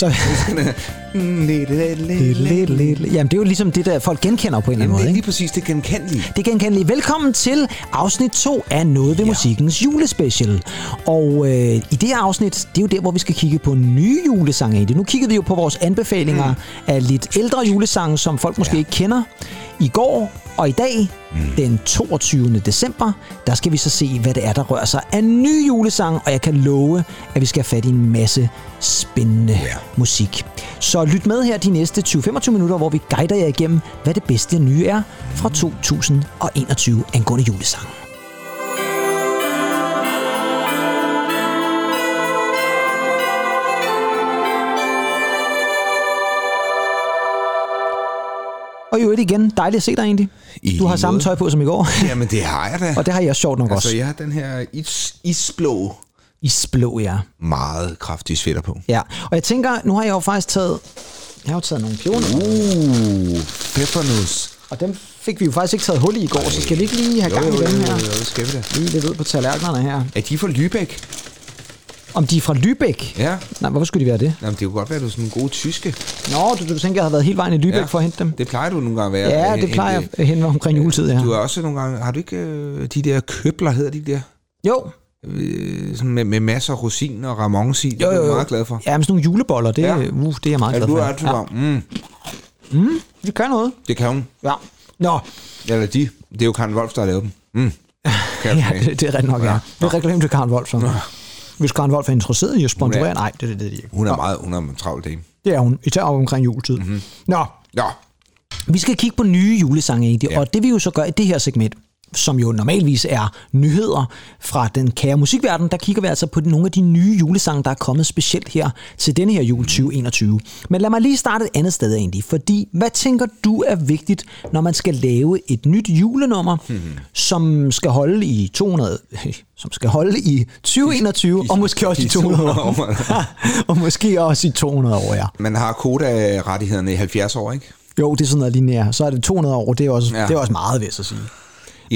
Så... Jamen, det er jo ligesom det, der folk genkender på en eller anden måde. det er lige præcis det genkendelige. Det genkendeligt. Velkommen til afsnit 2 af Noget ved ja. Musikkens julespecial. Og øh, i det her afsnit, det er jo der, hvor vi skal kigge på nye julesange. egentlig. Nu kiggede vi jo på vores anbefalinger mm. af lidt ældre julesange, som folk måske ja. ikke kender. I går og i dag, mm. den 22. december, der skal vi så se, hvad det er, der rører sig af nye julesange. Og jeg kan love, at vi skal have fat i en masse spændende ja. musik. Så lyt med her de næste 20-25 minutter, hvor vi guider jer igennem, hvad det bedste nye er fra 2021 angående julesange. Og i øvrigt igen, dejligt at se dig egentlig. I Du har samme måde. tøj på som i går, Jamen, det har jeg da. og det har jeg sjovt nok også. Altså, jeg har den her is, isblå, Isblå, ja. meget kraftige sweater på. ja. Og jeg tænker, nu har jeg jo faktisk taget, jeg har jo taget nogle pioner, Uh, peppernus. og dem fik vi jo faktisk ikke taget hul i i går, så skal vi ikke lige have Jo, gang jo, i jo, dem jo, her? jo, det skal vi da. Lige lidt ud på tallerkenerne her. Er de fra Lübeck? Om de er fra Lübeck? Ja. Nej, hvorfor skulle de være det? Jamen, det kunne godt være, at du er sådan en god tyske. Nå, du, du tænker, jeg har været hele vejen i Lübeck ja. for at hente dem? Det plejer du nogle gange at være. Ja, Øh, det plejer jeg hen omkring juletid, ja. Du er også nogle gange... Har du ikke øh, de der købler, hedder de der? Jo, Øh, sådan med, med masser af rosin og ramonsi. Det jo, er jo, jeg jo. meget glad for. Ja, men sådan nogle juleboller, det, ja. Ja. uh, det er jeg meget Ja, glad du for. er altid ja. mm, Det gør noget. Det kan hun. Ja. Nå, Eller de. Det er jo Karen Wolf, der har lavet dem. Mm. Kan ja, det, det er rigtigt nok, ja. Ja. Vi reklamerer til Karen Wolf, så. Hvis Karen Wolf er interesseret i at sponsorere, er- nej, det, det, det, ikke. Hun er meget hun er en travl dame. det er hun, især op omkring juletid. Mm-hmm. Nå, Nå, vi skal kigge på nye julesange egentlig, ja. Ja. og det vi jo så gør i det her segment, som jo normalvis er nyheder fra den kære musikverden, der kigger vi altså på nogle af de nye julesange, der er kommet specielt her til denne her jul 2021. Men lad mig lige starte et andet sted egentlig, fordi hvad tænker du er vigtigt, når man skal lave et nyt julenummer, hmm. som skal holde i 200, som skal holde i 2021, og måske også i 200 år. og måske også i 200 år, ja. man har koda-rettighederne i 70 år, ikke? Jo, det er sådan noget lineært. Så er det 200 år, det er også. Ja. det er også meget, vil jeg så sige.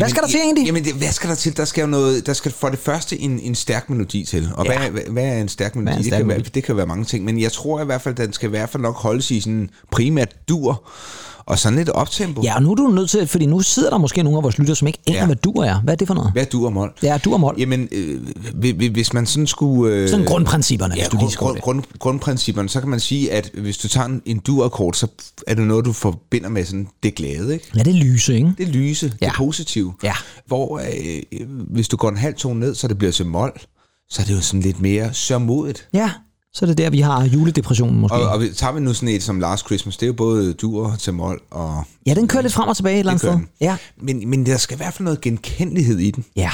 Hvad skal der til egentlig? Jamen, det, hvad skal der til? Der skal jo noget, der skal for det første en, en stærk melodi til. Og Ja. hvad, hvad, er en stærk melodi? en det, stærk kan melodi? være, det kan være mange ting, men jeg tror i hvert fald, at den skal i hvert fald nok holdes i sådan primært dur og sådan lidt optempo. Ja, og nu er du nødt til, fordi nu sidder der måske nogle af vores lyttere, som ikke aner, ja. Ja. hvad dur er. Hvad er det for noget? Hvad er dur og mål? Ja, dur og mål. Jamen, øh, hvi- hvi- hvis man sådan skulle... Øh, Sådan grundprincipperne, Ja, hvis du lige grund, grund, grund, grundprincipperne, så kan man sige, at hvis du tager en, en dur-akkord, så er det noget, du forbinder med sådan det glade, ikke? Lad det lyse, ikke? Det lyse, Ja. det positive. Ja. Hvor øh, hvis du går en halv tone ned, så det bliver til mol, så er det jo sådan lidt mere sørmodigt. Ja, så er det der, vi har juledepressionen måske. Og, og tager vi nu sådan et som Last Christmas, det er jo både dur til mol og... ja, den kører lidt frem og tilbage et eller andet sted. Ja. Men, men der skal i hvert fald noget genkendelighed i den. ja.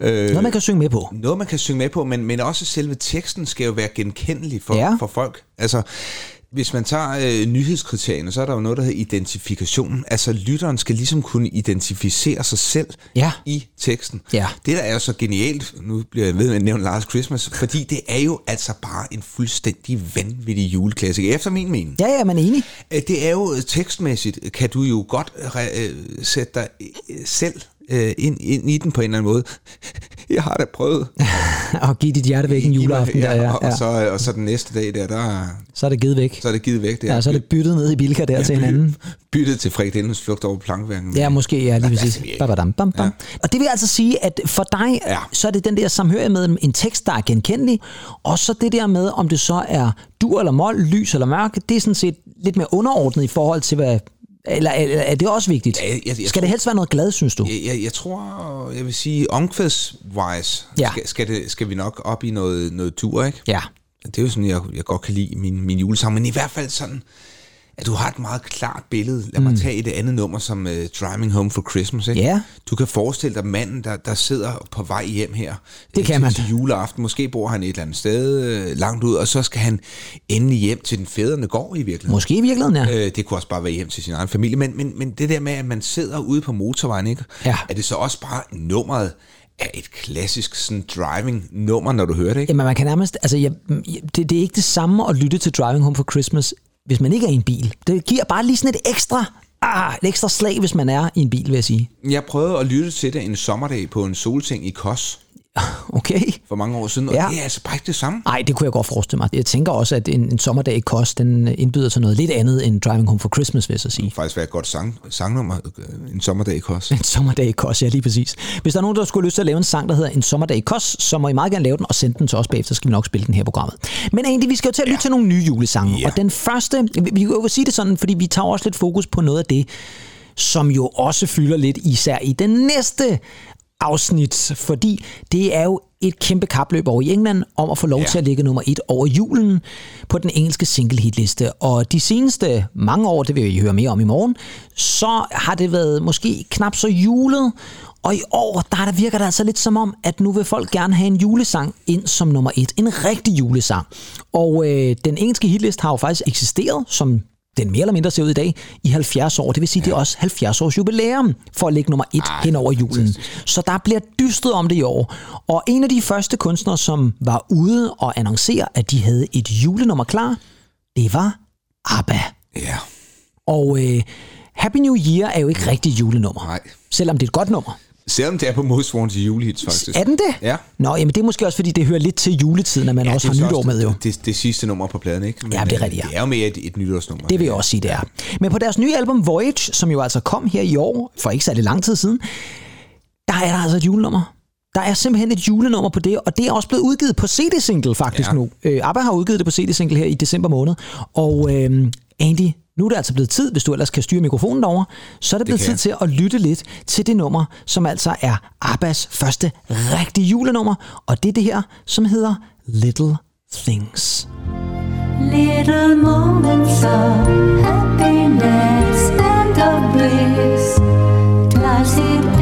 Øh, Noget, man kan synge med på. noget, man kan synge med på, men, men også selve teksten skal jo være genkendelig for, ja. for folk. Altså, hvis man tager øh, nyhedskriterierne, så er der jo noget, der hedder identifikation. Altså, lytteren skal ligesom kunne identificere sig selv Ja. i teksten. Ja. Det, der er jo så genialt, nu bliver jeg ved med at nævne Last Christmas, fordi det er jo altså bare en fuldstændig vanvittig juleklassiker, efter min mening. Ja, ja, man er enig. Øh, Det er jo tekstmæssigt, kan du jo godt re- øh, sætte dig øh, selv øh, ind, ind i den på en eller anden måde. Jeg har da prøvet. og give dit hjerte væk en juleaften. ja, der, ja, Og, ja. og, så, og så den næste dag der, der Så er det givet væk. så er det givet væk. Der. Ja, så er det byttet ned i Bilka der til hinanden. Byttet til frikadellens flugt over plankværken. Ja, måske, ja, lige præcis. vi- Babadam, bam, bam. Ja. Og det vil altså sige, at for dig, Ja. så er det den der samhørighed med en tekst, der er genkendelig, og så det der med, om det så er dur eller mol, lys eller mørke, det er sådan set lidt mere underordnet i forhold til, hvad... Eller, eller er det også vigtigt? Ja, jeg- jeg Skal tror- det helst være noget glad, synes du? Jeg, jeg, jeg tror, jeg vil sige, omkvæds-wise, Ja. skal, skal, det, skal vi nok op i noget, noget tur, ikke? Ja. Det er jo sådan, jeg, jeg godt kan lide min, min julesang, men i hvert fald sådan, at du har et meget klart billede. Lad mig tage et andet nummer som uh, Driving Home for Christmas. Ikke? Mm. Ja. Du kan forestille dig manden, der, der sidder på vej hjem her. Det øh, kan til, man. Til juleaften. Måske bor han et eller andet sted øh, langt ud, og så skal han endelig hjem til den fædrene gård i virkeligheden. Måske i virkeligheden, ja. Øh, det kunne også bare være hjem til sin egen familie, men, men, men det der med, at man sidder ude på motorvejen, ikke? Ja. er det så også bare nummeret af et klassisk sådan driving-nummer, når du hører det, ikke? Jamen, man kan nærmest... Altså, jeg, det, det er ikke det samme at lytte til Driving Home for Christmas, hvis man ikke er i en bil. Det giver bare lige sådan et ekstra... Ah, et ekstra slag, hvis man er i en bil, vil jeg sige. Jeg prøvede at lytte til det en sommerdag på en solting i Kos. Okay. for mange år siden, og Ja. det er altså bare ikke det samme. Nej, det kunne jeg godt forestille mig. Jeg tænker også, at en, en sommerdag i Kos, den indbyder til noget lidt andet end Driving Home for Christmas, vil jeg sige. Det faktisk være et godt sang, sangnummer, øh, en sommerdag i Kos. En sommerdag i Kos, ja lige præcis. Hvis der er nogen, der skulle lyst til at lave en sang, der hedder En sommerdag i Kos, så må I meget gerne lave den og sende den til os bagefter, så skal vi nok spille den her i programmet. Men egentlig, vi skal jo til at lytte ja. til nogle nye julesange. Ja. Og den første, vi vi kan jo sige det sådan, fordi vi tager også lidt fokus på noget af det, som jo også fylder lidt især i den næste afsnit, fordi det er jo et kæmpe kapløb over i England om at få lov ja. Til at ligge nummer et over julen på den engelske single hitliste. Og de seneste mange år, det vil I høre mere om i morgen, så har det været måske knap så julet, og i år, der, der virker det altså lidt som om, at nu vil folk gerne have en julesang ind som nummer et. En rigtig julesang. Og øh, den engelske hitliste har jo faktisk eksisteret som den mere eller mindre ser ud i dag, i 70 år. Det vil sige, ja. det er også 70 års jubilæum for at lægge nummer et Ej, hen over julen. Så der bliver dystet om det i år. Og en af de første kunstnere, som var ude og annoncere, at de havde et julenummer klar, det var ABBA. Ja, Og øh, Happy New Year er jo ikke rigtig julenummer, nej. selvom det er et godt nummer. Selvom det er på Most Wanted julehits, faktisk. Er den det? Ja. Nå, jamen det er måske også, fordi det hører lidt til juletiden, at man ja, også har nytår med jo. Det, det, det sidste nummer på pladen, ikke? Men, Ja, det er øh, rigtigt, ja. Det er jo mere et, et nytårsnummer. Det vil jeg også sige, det er. Men på deres nye album Voyage, som jo altså kom her i år, for ikke særlig lang tid siden, der er der altså et julenummer. Der er simpelthen et julenummer på det, og det er også blevet udgivet på CD-single faktisk ja. Nu. Øh, ABBA har udgivet det på CD-single her i december måned, og øh, Andy, nu er det altså blevet tid, hvis du ellers kan styre mikrofonen derovre, så er det blevet kan tid til at lytte lidt til det nummer, som altså er ABBAs første rigtige julenummer, og det er det her, som hedder Little Things. Little moments of happiness and of bliss. Does it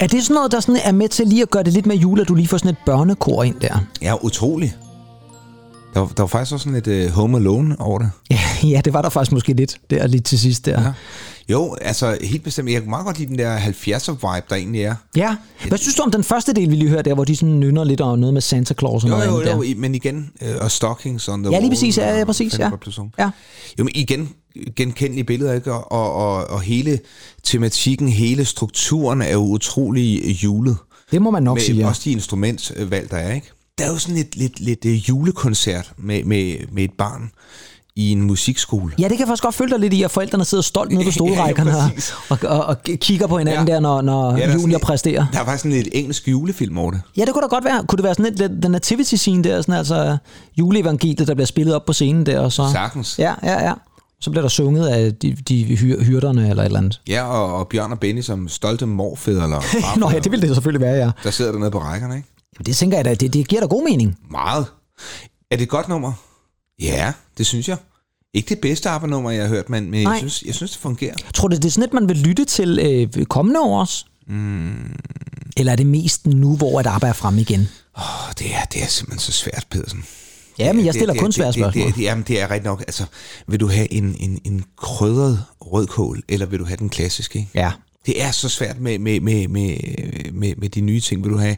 Er det sådan noget, der sådan er med til lige at gøre det lidt mere jule, at du lige får sådan et børnekor ind der? Ja, utrolig. Der var, der var faktisk også sådan lidt uh, Home Alone over det. Ja, ja, det var der faktisk måske lidt der lige til sidst der. Ja. Jo, altså helt bestemt. Jeg kan meget godt lide den der 70'er-vibe, der egentlig er. ja. Hvad synes du om den første del, vi lige hørte der, hvor de sådan nynner lidt over noget med Santa Claus og Jo, noget jo, andet jo, der? i- men igen, øh, og stockings on the Ja, lige præcis, ja, ja, præcis, ja. Ja. Jo, men igen, genkendelige billeder, ikke? Og, og, og, og hele tematikken, hele strukturen er jo utrolig øh, julet. Det må man nok Med sige, ja. også de instrumentvalg, der er, ikke? Der er jo sådan lidt, lidt, lidt øh, julekoncert med, med, med et barn i en musikskole. Ja, det kan jeg faktisk godt følge dig lidt i, at forældrene sidder stolt nede på stolrækkerne Ja, og, og, og kigger på hinanden ja. Der, når, når Ja, der er præsterer. Der er faktisk sådan lidt engelsk julefilm over det. Ja, det kunne da godt være. Kunne det være sådan lidt The Nativity Scene der, sådan altså juleevangeliet, der bliver spillet op på scenen der, og så... Sagtens. Ja, ja, ja. Så bliver der sunget af de, de hyr, hyrderne eller et eller andet. Ja, og, og Bjørn og Benny som stolte morfædre eller Nå ja, det ville det selvfølgelig være, ja. der sidder dernede på rækkerne, ikke? Jamen, det tænker jeg da, det, det giver da god mening. Meget. Er det et godt nummer? Ja, det synes jeg. Ikke det bedste ABBA-nummer, jeg har hørt, men, jeg synes, jeg synes, det fungerer. Tror du, det er sådan et, man vil lytte til øh, kommende år også? Mm. Eller er det mest nu, hvor et arbejde er fremme igen? Oh, det, er, det er simpelthen så svært, Pedersen. Ja, men jeg stiller det, kun svære spørgsmål. Det, det, jamen, det er rigtigt nok. Altså, vil du have en, en, en krydret rødkål, eller vil du have den klassiske? Ikke? Ja. Det er så svært med, med, med, med, med, med de nye ting. Vil du have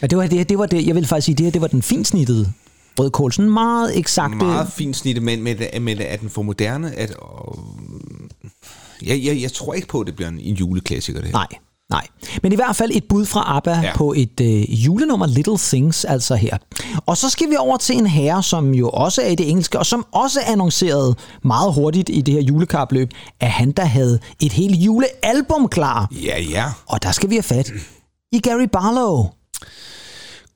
Men det var det, det var det, jeg vil faktisk sige, det her, det var den finsnittede rødkål. Sådan meget eksakt. meget fint snit, men, men, men er den for moderne? At, og, jeg, jeg, jeg tror ikke på, at det bliver en, en juleklassiker, det her. Nej, nej. Men i hvert fald et bud fra ABBA. Ja. på et øh, julenummer Little Things, altså her. Og så skal vi over til en herre, som jo også er i det engelske, og som også annoncerede meget hurtigt i det her julekapløb, at han der havde et helt julealbum klar. Ja, ja. Og der skal vi have fat i Gary Barlow.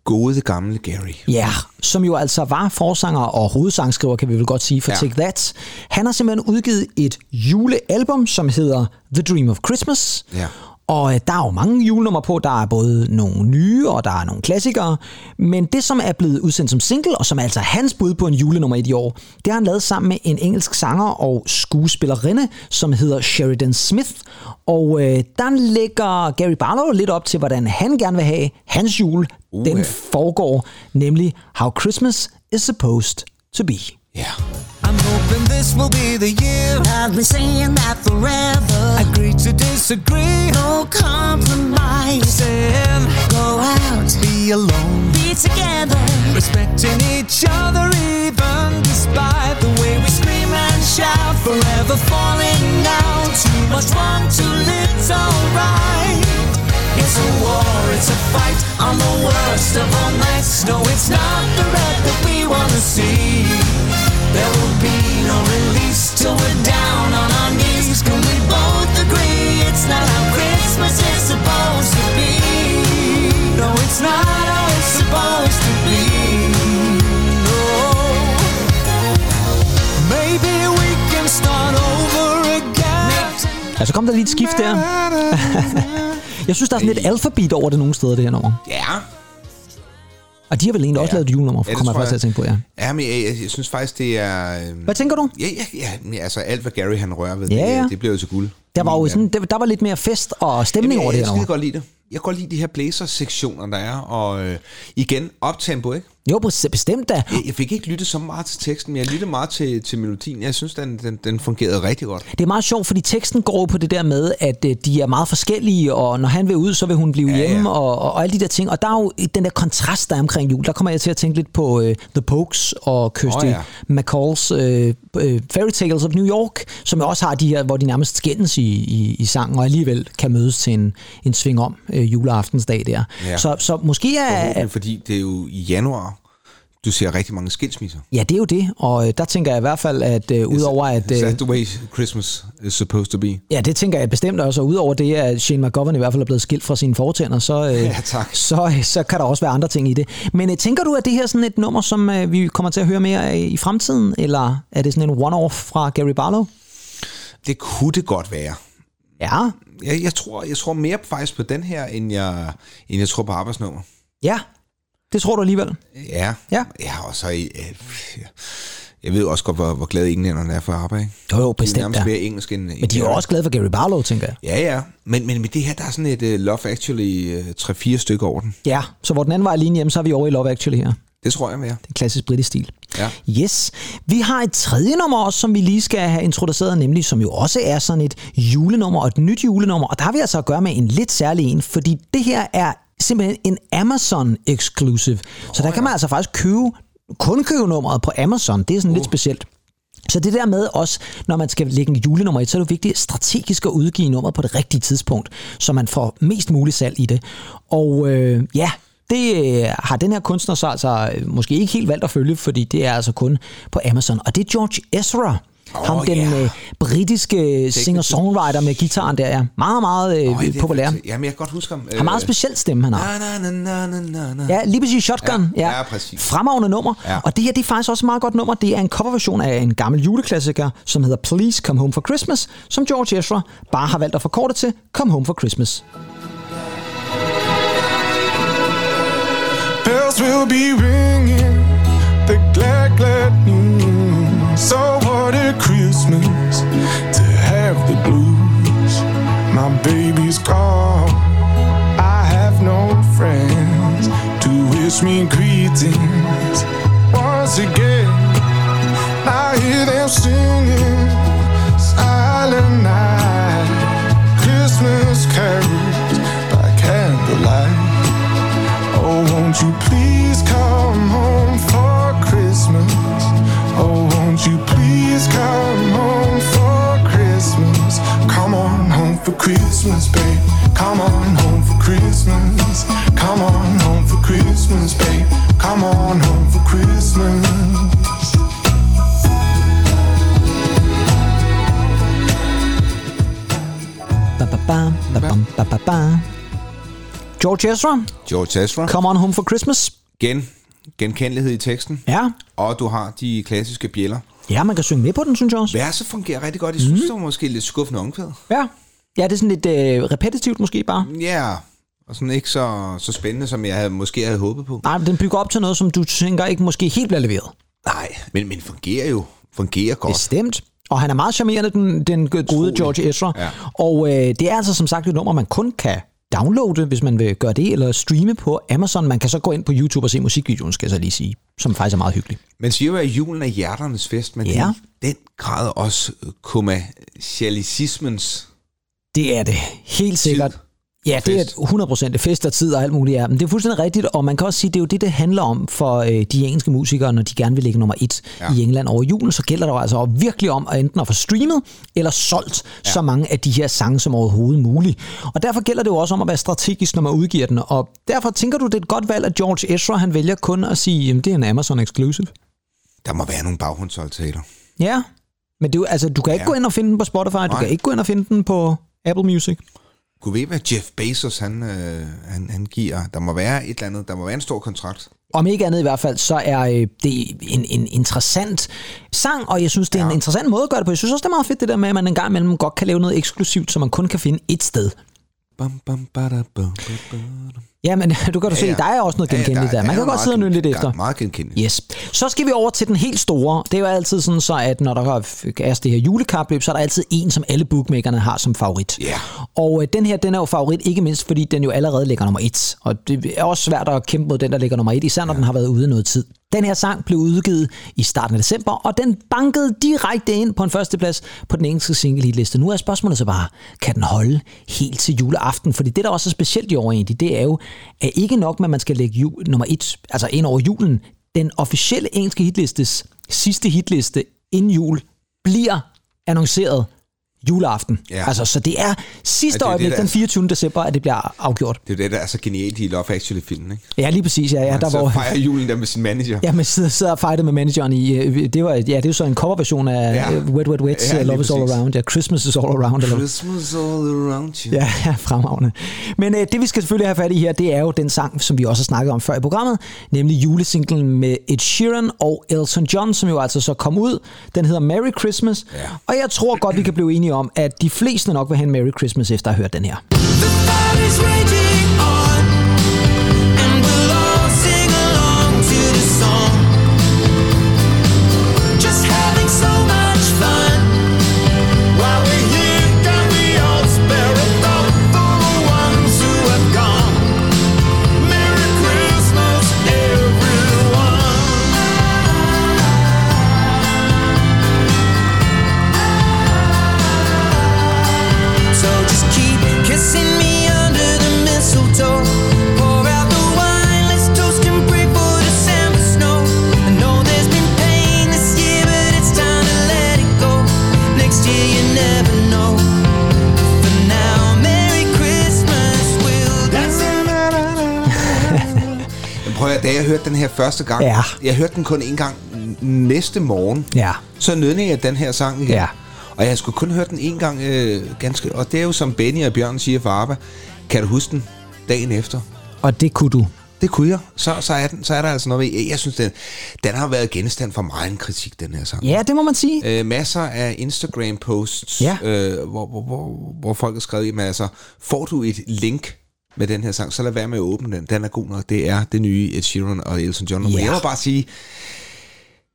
Gode gamle Gary. Ja, som jo altså var forsanger og hovedsangskriver, kan vi vel godt sige, for Ja. ja. Take That. Han har simpelthen udgivet et julealbum, som hedder The Dream of Christmas. Ja. Og øh, der er jo mange julenumre på. Der er både nogle nye, og der er nogle klassikere. Men det, som er blevet udsendt som single, og som er altså hans bud på en julenummer i de år, det har han lavet sammen med en engelsk sanger og skuespillerinde, som hedder Sheridan Smith. Og øh, der lægger Gary Barlow lidt op til, hvordan han gerne vil have hans jul. Uh, den foregår nemlig How Christmas is Supposed to Be. Ja. Hoping this will be the year. I've been saying that forever. Agree to disagree. No compromise. Saying Go out, be alone. be together. Respecting each other even despite the way we scream and shout. Forever falling out. Too much wrong, too little right. It's a war, it's a fight on the worst of all nights. No, it's not the red that we wanna see. There will be no release till we're down on our knees. Can we both agree it's not how Christmas is supposed to be? No, it's not how it's supposed to be. No. Maybe we can start over again. Ja, så kom der lige et skift der. Jeg synes, der er sådan lidt alfabet over det nogle steder, det her nummer. Ja. Og de har vel egentlig også Ja. lavet et julenummer, Ja, kommer jeg faktisk til at tænke på, ja. Ja, men jeg, jeg, jeg synes faktisk, det er... Øh, Hvad tænker du? ja, ja, ja, altså alt, hvad Gary han rører ved, Ja, ja. det, det bliver jo til guld. Der var jo sådan, der, der var lidt mere fest og stemning Jamen, over jeg, det jeg, jeg skide godt lide det. Jeg kan godt lide de her blazer-sektioner, der er. Og øh, igen, optempo, ikke? Jo, bes- bestemt da. Jeg, jeg fik ikke lyttet så meget til teksten, men jeg lyttede meget til, til melodien. Jeg synes, den, den, den fungerede rigtig godt. Det er meget sjovt, fordi teksten går på det der med, at øh, de er meget forskellige, og når han vil ud, så vil hun blive Ja, hjemme, ja. Og, og, og alle de der ting. Og der er jo den der kontrast, der er omkring jul. Der kommer jeg til at tænke lidt på øh, The Pokes og Kirsty oh, ja. McCalls øh, øh, Fairy Tales of New York, som også har de her, hvor de nærmest skændes i, i, i sangen, og alligevel kan mødes til en, en sving om øh, juleaftensdag der. Ja. Så, så måske er... Fordi det er jo i januar, du ser rigtig mange skilsmisser. Ja, det er jo det, og øh, der tænker jeg i hvert fald, at øh, udover at... Øh, that the way Christmas is supposed to be? Ja, det tænker jeg bestemt også. Og udover det, at Shane McGovern i hvert fald er blevet skilt fra sine fortænder, så, øh, Ja, tak. så, så kan der også være andre ting i det. Men øh, tænker du, at det her er sådan et nummer, som øh, vi kommer til at høre mere af i fremtiden? Eller er det sådan en one-off fra Gary Barlow? Det kunne det godt være. Ja, Jeg, jeg, tror, jeg tror mere faktisk på den her, end jeg, end jeg tror på arbejdsnummer. ja. Det tror du alligevel. Ja. Ja. Ja, og så... Øh, jeg ved også godt, hvor, hvor glade englænderne er for arbejde. ikke? Jo, jo, De er bestemt, nærmest ja. mere engelsk end... Men de er jo også glade for Gary Barlow, tænker jeg. Ja, ja. Men, men med det her, der er sådan et uh, Love Actually uh, 3-4 stykker over den. Ja, så hvor den anden var alene hjemme, så er vi over i Love Actually her. Det tror jeg mere. Det er klassisk britisk stil. Ja. Yes. Vi har et tredje nummer også, som vi lige skal have introduceret, nemlig som jo også er sådan et julenummer og et nyt julenummer. Og der har vi altså at gøre med en lidt særlig en, fordi det her er simpelthen en Amazon exclusive. Så der kan man altså faktisk købe, kun købe nummeret på Amazon. Det er sådan uh. lidt specielt. Så det der med også, når man skal lægge en julenummer i, så er det vigtigt strategisk at udgive nummeret på det rigtige tidspunkt, så man får mest muligt salg i det. Og øh, ja, det øh, har den her kunstner så altså øh, måske ikke helt valgt at følge, fordi det er altså kun på Amazon. Og det er George Ezra. Åh, ham den ja. øh, britiske singer-songwriter med gitaren der, ja. Meget, meget øh, det er populær. Jamen, jeg kan godt huske ham. Har meget speciel stemme, han har. Na, na, na, na, na, na. Ja, lige præcis Shotgun. Ja, ja, præcis. Fremragende nummer. Ja. Og det her det er faktisk også et meget godt nummer. Det er en coverversion af en gammel juleklassiker, som hedder Please Come Home for Christmas, som George Ezra bare har valgt at forkorte til Come Home for Christmas. Bells will be ringing the glad, glad news. So what a Christmas to have the blues. My baby's gone. I have no friends to wish me greetings bam, ba, ba, ba. George Ezra, George Ezra. Come On Home for Christmas. Gen, genkendelighed i teksten. Ja. Og du har de klassiske bjæller. Ja, man kan synge med på den, synes jeg også. Verset fungerer rigtig godt. Jeg synes, mm. det var måske lidt skuffende omkvæd. Ja. Ja, det er sådan lidt øh, repetitivt måske bare. Ja, og sådan ikke så, så spændende, som jeg havde, måske havde håbet på. Nej, men den bygger op til noget, som du tænker ikke måske helt bliver leveret. Nej, men, men fungerer jo. Fungerer godt. Bestemt. Og han er meget charmerende, den, den gode. George Ezra. Ja. Og øh, det er altså som sagt et nummer, man kun kan downloade, hvis man vil gøre det, eller streame på Amazon. Man kan så gå ind på YouTube og se musikvideoen, skal jeg så lige sige, som faktisk er meget hyggelig. Man siger jo, at julen er hjerternes fest, men Ja. det er den grad også kommercialismens Det er det, helt sikkert. Ja, det er Fest. 100% det fest og tid og alt muligt. Ja. Men det er fuldstændig rigtigt, og man kan også sige, det er jo det, det handler om for øh, de engelske musikere, når de gerne vil ligge nummer et ja. i England over julen, så gælder det jo altså virkelig om at enten at få streamet eller solgt ja. så mange af de her sange som overhovedet muligt. Og derfor gælder det jo også om at være strategisk, når man udgiver den, og derfor tænker du, det er et godt valg, at George Ezra, han vælger kun at sige, at det er en Amazon exclusive. Der må være nogle baghåndsholtaler. Ja, men det er jo, altså, du kan ikke Ja. gå ind og finde den på Spotify, du Nej. kan ikke gå ind og finde den på Apple Music. Gud ved, hvad Jeff Bezos han, øh, han, han giver. Der må være et eller andet. Der må være en stor kontrakt. Om ikke andet i hvert fald, så er øh, det en, en interessant sang, og jeg synes, det er ja. en interessant måde at gøre det på. Jeg synes også, det er meget fedt det der med, at man en gang imellem godt kan lave noget eksklusivt, som man kun kan finde et sted. Bam, bam, bada, bam, bam, bam. Ja, men du kan du se, der er også noget genkendeligt der. Man kan godt sidde og nynne lidt efter. Meget genkendeligt. Yes. Så skal vi over til den helt store. Det er jo altid sådan så, at når der er det her julekapløb, så er der altid en, som alle bookmakerne har som favorit. Ja. Og øh, den her, den er jo favorit, ikke mindst fordi den jo allerede ligger nummer et. Og det er også svært at kæmpe mod den, der ligger nummer et, især når den har været ude noget tid. Den her sang blev udgivet i starten af december, og den bankede direkte ind på en førsteplads på den engelske single hitliste. Nu er spørgsmålet så bare, kan den holde helt til juleaften? Fordi det, der også er specielt i år egentlig, det er jo, at ikke nok med, at man skal lægge jul, nummer et, altså ind over julen. Den officielle engelske hitlistes sidste hitliste inden jul bliver annonceret juleaften. Ja. Altså, så det er sidste Ja, det øjeblik, det, der den er- 24. december, at det bliver afgjort. Det er det, der er så genialt i Love Actually-filmen, ikke? Ja, lige præcis. Ja, ja, der så hvor, fejrer julen der med sin manager. Ja, men sidder, sidder og fighter med manageren i, øh, det var, ja, det er jo så en coverversion af Ja. ja. Wet Wet Wet, Ja, Love is All. Around, ja, Christmas is All Around. Eller, Christmas all around you. Ja, ja, fremragende. Men øh, det vi skal selvfølgelig have fat i her, det er jo den sang, som vi også har snakket om før i programmet, nemlig julesinglen med Ed Sheeran og Elton John, som jo altså så kom ud. Den hedder Merry Christmas. Ja. Og jeg tror godt, vi kan blive enige om, at de fleste nok vil have en Merry Christmas efter at have hørt den her. Første gang, Ja. jeg hørte den kun en gang næste morgen, Ja. så nødde jeg den her sang igen. Ja. Og jeg skulle kun høre den en gang øh, ganske... Og det er jo som Benny og Bjørn siger for ABBA. Kan du huske den dagen efter? Og det kunne du. Det kunne jeg. Så, så, er, den, så er der altså noget ved... Jeg synes, den, den har været genstand for meget en kritik, den her sang. Ja, det må man sige. Øh, masser af Instagram-posts, Ja. øh, hvor, hvor, hvor, hvor folk har skrevet, jamen altså, får du et link med den her sang, så lad være med at åbne den. Den er god nok. Det er det nye Ed Sheeran og Elton John. Ja. Men jeg må bare sige,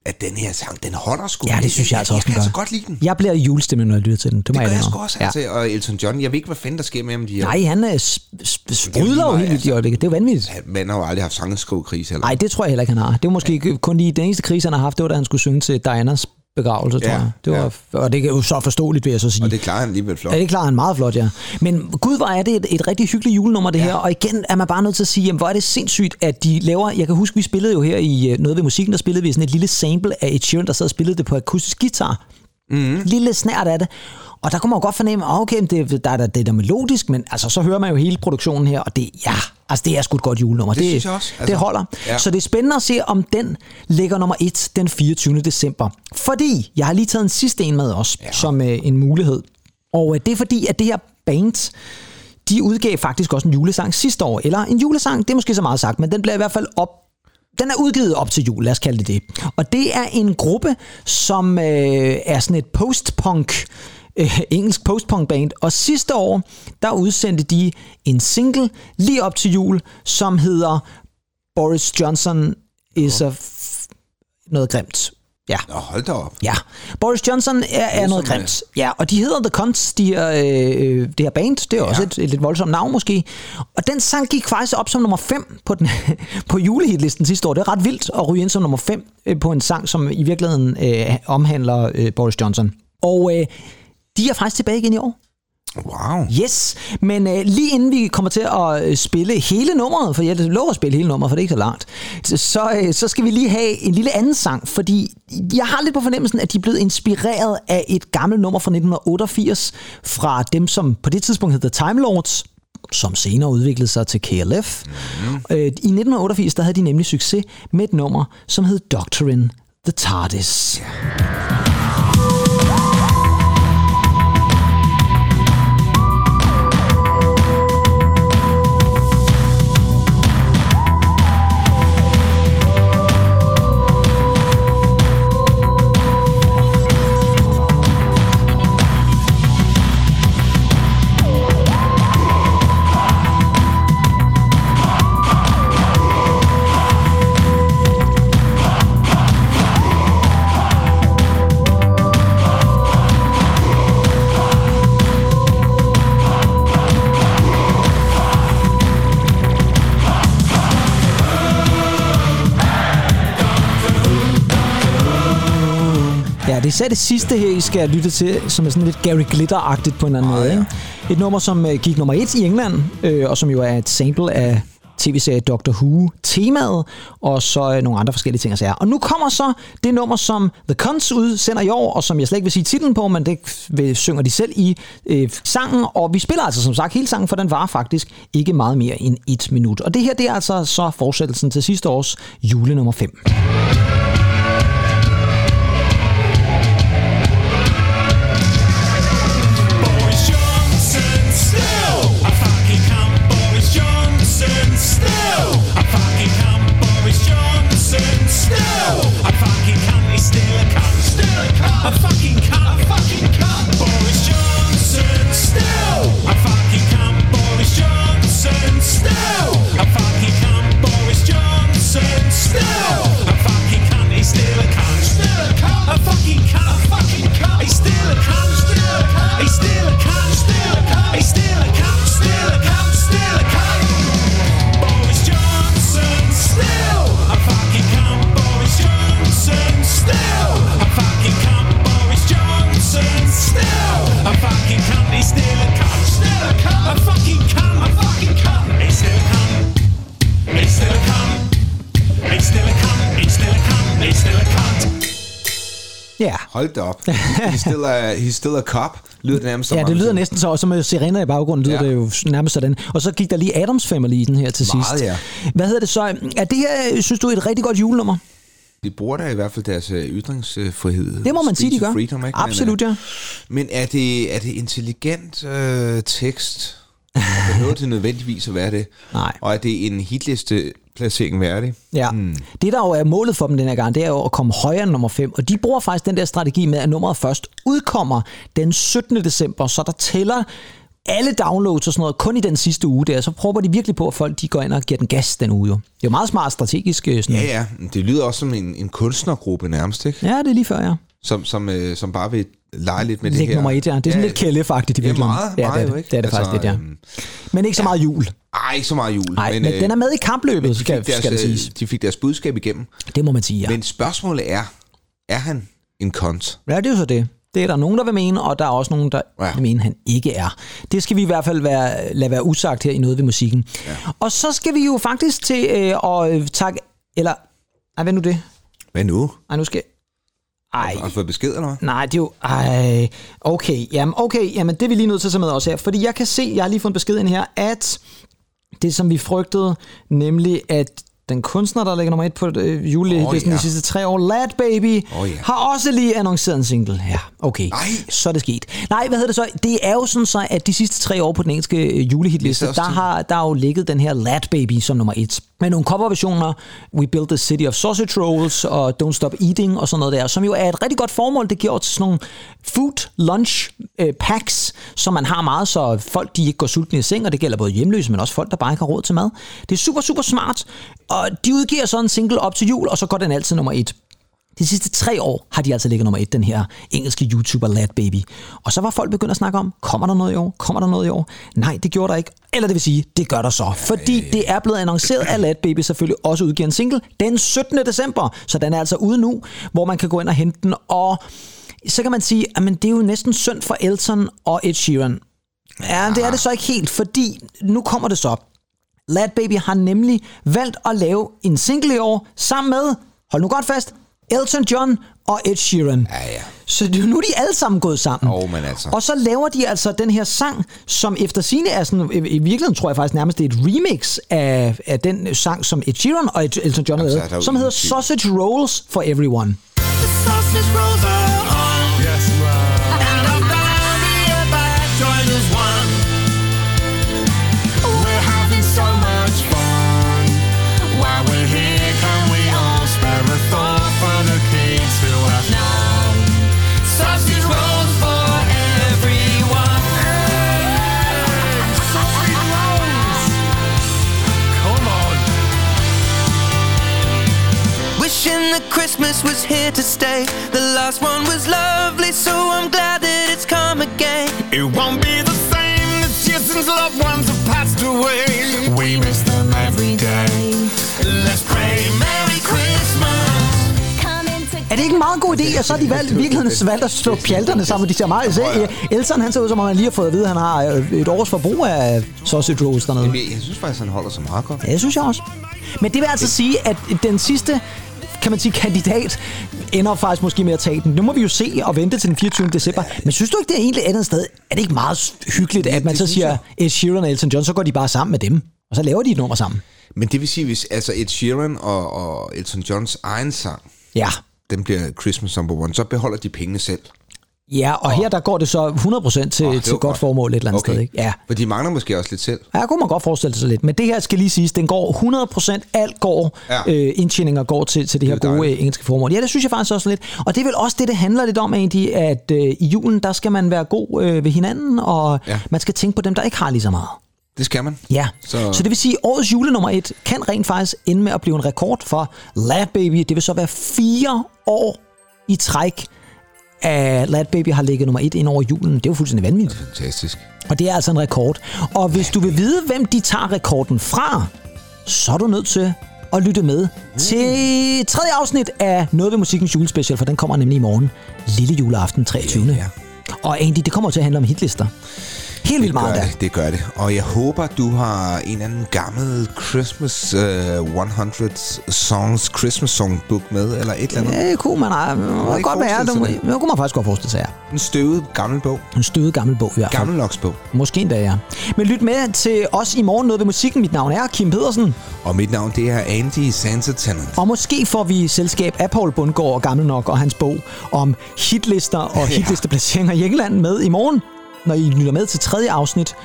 at den her sang, den holder sgu. Ja, det synes jeg altså også, Jeg kan altså godt lide den. Jeg bliver i julestemning, når jeg lytter til den. Det må Det gør jeg jeg også. Ja. Altså, og Elton John, jeg ved ikke, hvad fanden der sker med ham. De her. Nej, han er s- s- sprudler jo helt vildt i altså. øjeblikket. Det er jo vanvittigt. Han- Manden har jo aldrig haft sangeskrivkrise. Eller? Nej, det tror jeg heller ikke, han har. Det var måske ikke kun lige den eneste krise, han har haft, det var, da han skulle synge til Dianas begravelse, tror Ja, jeg. Det var, Og det er jo så forståeligt, vil jeg så sige. Og det klarer han alligevel flot. Ja, det klarer han meget flot, ja. Men gud, hvor er det et, et rigtig hyggeligt julenummer, det ja. her. Og igen er man bare nødt til at sige, jamen, hvor er det sindssygt, at de laver... Jeg kan huske, vi spillede jo her i øh, noget ved musikken, der spillede vi sådan et lille sample af Ed Sheeran, der sad og spillede det på akustisk guitar. Mm. Lille snært af det. Og der kunne man jo godt fornemme, ah, okay, det, der er der, det er der melodisk, men altså, så hører man jo hele produktionen her, og det, ja, altså, det er sgu et godt julenummer. Det synes jeg også, Det altså. holder. Ja. Så det er spændende at se, om den ligger nummer et den 24. december. Fordi jeg har lige taget en sidste en med os, ja. som øh, en mulighed. Og øh, det er fordi, at det her band, de udgav faktisk også en julesang sidste år. Eller en julesang, det er måske så meget sagt, men den bliver i hvert fald op den er udgivet op til jul, lad os kalde det det. Og det er en gruppe, som øh, er sådan et post-punk, øh, engelsk post-punk band. Og sidste år, der udsendte de en single lige op til jul, som hedder Boris Johnson is a f- noget grimt. Ja. Nå, hold da op. Ja, Boris Johnson er, er noget øh, grimt. Ja, og de hedder The Cons, de her, øh, det her band. Det er ja. også et, et lidt voldsomt navn måske. Og den sang gik faktisk op som nummer 5 på, den, på julehitlisten sidste år. Det er ret vildt at ryge ind som nummer 5 på en sang, som i virkeligheden øh, omhandler øh, Boris Johnson. Og øh, de er faktisk tilbage igen i år. Wow. Yes, men øh, lige inden vi kommer til at øh, spille hele nummeret, for jeg lover at spille hele nummeret, for det er ikke så langt, så, øh, så skal vi lige have en lille anden sang, fordi jeg har lidt på fornemmelsen, at de er blevet inspireret af et gammelt nummer fra 1988, fra dem, som på det tidspunkt hed The Time Lords, som senere udviklede sig til KLF. Mm. Øh, I 1988 der havde de nemlig succes med et nummer, som hed Doctrine The TARDIS. Ja, det er især det sidste her, I skal lytte til, som er sådan lidt Gary Glitter-agtigt på en eller anden måde. Ikke? Et nummer, som øh, gik nummer et i England, øh, og som jo er et sample af tv-serie Doctor Who-temaet, og så øh, nogle andre forskellige ting at sige. Og nu kommer så det nummer, som The Cons udsender i år, og som jeg slet ikke vil sige titlen på, men det vil, synger de selv i øh, sangen, og vi spiller altså som sagt hele sangen, for den var faktisk ikke meget mere end et minut. Og det her, det er altså så fortsættelsen til sidste års julenummer 5. Hold da op. He's still a, he's still a cop. Lyder det nærmest som Ja, det lyder næsten så, og så med sirener i baggrunden lyder Ja. det jo nærmest sådan. Og så gik der lige Adams Family i den her til Meget, sidst. ja. Hvad hedder det så? Er det her, synes du, et rigtig godt julenummer? De bruger da i hvert fald deres øh, ytringsfrihed. Det må man sige, de gør. Freedom, ikke? Absolut, men, ja. øh, Men er det, er det intelligent øh, tekst? Behøver det nødvendigvis at være det? Nej. Og er det en hitliste placering værdig? Ja. Mm. Det, der jo er målet for dem den her gang, det er jo at komme højere end nummer 5. Og de bruger faktisk den der strategi med, at nummeret først udkommer den 17. december, så der tæller alle downloads og sådan noget kun i den sidste uge der. Så prøver de virkelig på, at folk de går ind og giver den gas den uge jo. Det er jo meget smart strategisk. øh, Sådan. Ja, ja. Det lyder også som en, en kunstnergruppe nærmest, ikke? ja, det er lige før, ja. Som, som, øh, som bare vil lege lidt med det Læg her. nummer 1, ja. Det er sådan lidt kælefagtigt i Ja, virkeligheden. meget, ja, meget det er det, ikke? det er det faktisk lidt, ja. øhm, Men ikke så meget jul. Ej, ikke så meget jul. Nej, men, men øh, den er med i kampløbet, de skal, deres, skal det øh, siges. De fik deres budskab igennem. Det må man sige, ja. Men spørgsmålet er, er han en kont? Ja, det er jo så det. Det er der nogen, der vil mene, og der er også nogen, der ja. Ja. vil mene, han ikke er. Det skal vi i hvert fald være, lade være usagt her i noget ved musikken. Ja. Og så skal vi jo faktisk til øh, at øh, takke... Eller... Ej, hvad nu det? Hvad nu? Ej, nu skal... Ej, Har du fået besked eller hvad? nej, det er jo... Ej, okay. Jamen, okay. Jamen, det er vi lige nødt til at tage med også her. Fordi jeg kan se, jeg har lige fået en besked ind her, at det, som vi frygtede, nemlig at den kunstner, der ligger nummer et på øh, julelisten Åh, ja. de sidste tre år, Lad Baby, Åh, ja. har også lige annonceret en single. Ja, okay. Nej. Så er det sket. Nej, hvad hedder det så? Det er jo sådan så, at de sidste tre år på den engelske øh, julehitliste, er der har der jo ligget den her Lad Baby som nummer et. Med nogle coverversioner, We Built the City of Sausage Rolls og Don't Stop Eating og sådan noget der, som jo er et rigtig godt formål. Det giver til sådan nogle food lunch øh, packs, som man har meget, så folk de ikke går sultne i seng, og det gælder både hjemløse, men også folk, der bare ikke har råd til mad. Det er super, super smart, og de udgiver så en single op til jul, og så går den altid nummer et. De sidste tre år har de altså ligget nummer et, den her engelske YouTuber Lad Baby. Og så var folk begyndt at snakke om, kommer der noget i år? Kommer der noget i år? Nej, det gjorde der ikke. Eller det vil sige, det gør der så. Fordi det er blevet annonceret, at Lad Baby selvfølgelig også udgiver en single den 17. december. Så den er altså ude nu, hvor man kan gå ind og hente den. Og så kan man sige, at det er jo næsten synd for Elton og Ed Sheeran. Ja, det er det så ikke helt, fordi nu kommer det så. Lad Baby har nemlig valgt at lave en single i år sammen med, hold nu godt fast, Elton John og Ed Sheeran. Ja, ja. Så det- nu er de alle sammen gået sammen. Åh, men altså. Og så laver de altså den her sang, som efter sine er sådan, i, i virkeligheden tror jeg faktisk nærmest, det er et remix af, af den sang, som Ed Sheeran og Elton John jo som hedder. Sausage Rolls for Everyone. The sausage rolls are that Christmas was here to stay. The last one was lovely, so I'm glad that it's come again. It won't be the same. The Jason's loved ones have passed away. We miss them every day. Let's pray Merry Christmas. Er det ikke en meget god idé, at så har de valgt, i virkeligheden valgt at slå pjalterne sammen, de ser meget. Se, Elton, han ser ud som om, han lige har fået at vide, at han har øh, et års forbrug af sausage rolls dernede. Jamen, jeg synes faktisk, han holder sig meget godt. Ja, det synes jeg også. Men det vil altså sige, at den sidste kan man sige, kandidat ender faktisk måske med at tage den. Nu må vi jo se og vente til den 24. december. Men synes du ikke, det er egentlig et andet sted? Er det ikke meget hyggeligt, at man så siger Ed Sheeran og Elton John, så går de bare sammen med dem, og så laver de et nummer sammen? Men det vil sige, hvis altså Ed Sheeran og, og Elton Johns egen sang, Ja. den bliver Christmas number one, så beholder de pengene selv. Ja, og her der går det så 100% til, oh, til var godt formål et eller andet okay. sted. Ikke? Ja. For de mangler måske også lidt selv. Ja, kunne man godt forestille sig lidt. Men det her skal lige siges, den går 100%, alt går, ja. Øh, indtjeninger går til, til det her Det er gode dejligt. øh, engelske formål. Ja, det synes jeg faktisk også lidt. Og det er vel også det, det handler lidt om egentlig, at øh, i julen, der skal man være god øh, ved hinanden, og ja. Man skal tænke på dem, der ikke har lige så meget. Det skal man. Ja, så... Så- det vil sige, at årets julenummer et kan rent faktisk ende med at blive en rekord for Lad Baby. Det vil så være fire år i træk, at Lad Baby har ligget nummer et ind over julen. Det er jo fuldstændig vanvittigt. Fantastisk. Og det er altså en rekord. Og hvis du vil vide, hvem de tager rekorden fra, så er du nødt til at lytte med til tredje afsnit af Noget ved Musikkens julespecial, for den kommer nemlig i morgen. Lille juleaften 23. Ja, ja. Og Andy, det kommer til at handle om hitlister. Helt vildt meget gør der. det, det gør det. Og jeg håber, du har en eller anden gammel Christmas uh, 100 Songs Christmas Songbook med, eller et eller andet. Ja, det kunne man uh, ikke godt være. Det, det. det kunne man faktisk godt forestille sig, ja. En støvet gammel bog. En støde gammel bog i hvert fald. Gammelnoks bog. Måske endda, ja. Men lyt med til os i morgen noget ved musikken. Mit navn er Kim Pedersen. Og mit navn, det er Andy Santa Tennant. Og måske får vi selskab af Paul Bundgaard og Gammel Nok og hans bog om hitlister og hitlisteplaceringer i England med i morgen, når I lytter med til tredje afsnit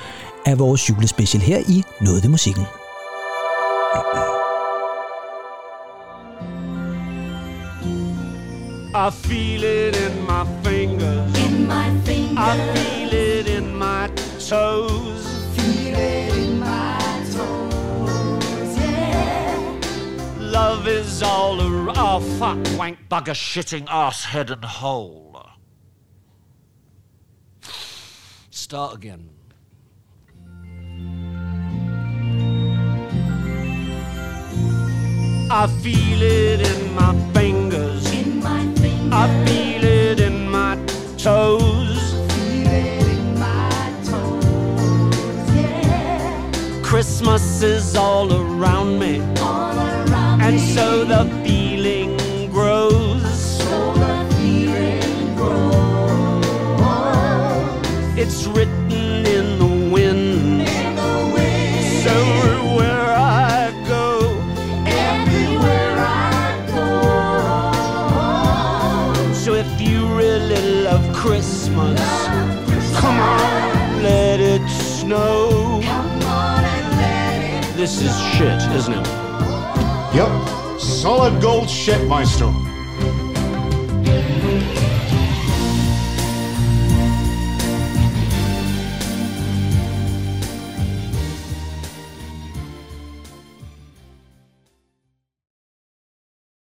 af vores julespecial her i Noget ved musikken. I feel it in my fingers. In my fingers, I feel it in my toes. feel it in my toes, yeah. Love is all around. Oh, fuck, wank, bugger, shitting, ass, head, and hole. Start again. I feel it in my fingers. In my fingers, I feel it in my toes. feel it in my toes, yeah. Christmas is all around me, All around and me, so the feeling written in the wind. So where I go, everywhere I go. So if you really love Christmas, love Christmas. come on, let it snow. Let it this is shit, isn't it? Yep, solid gold shit, Maestro.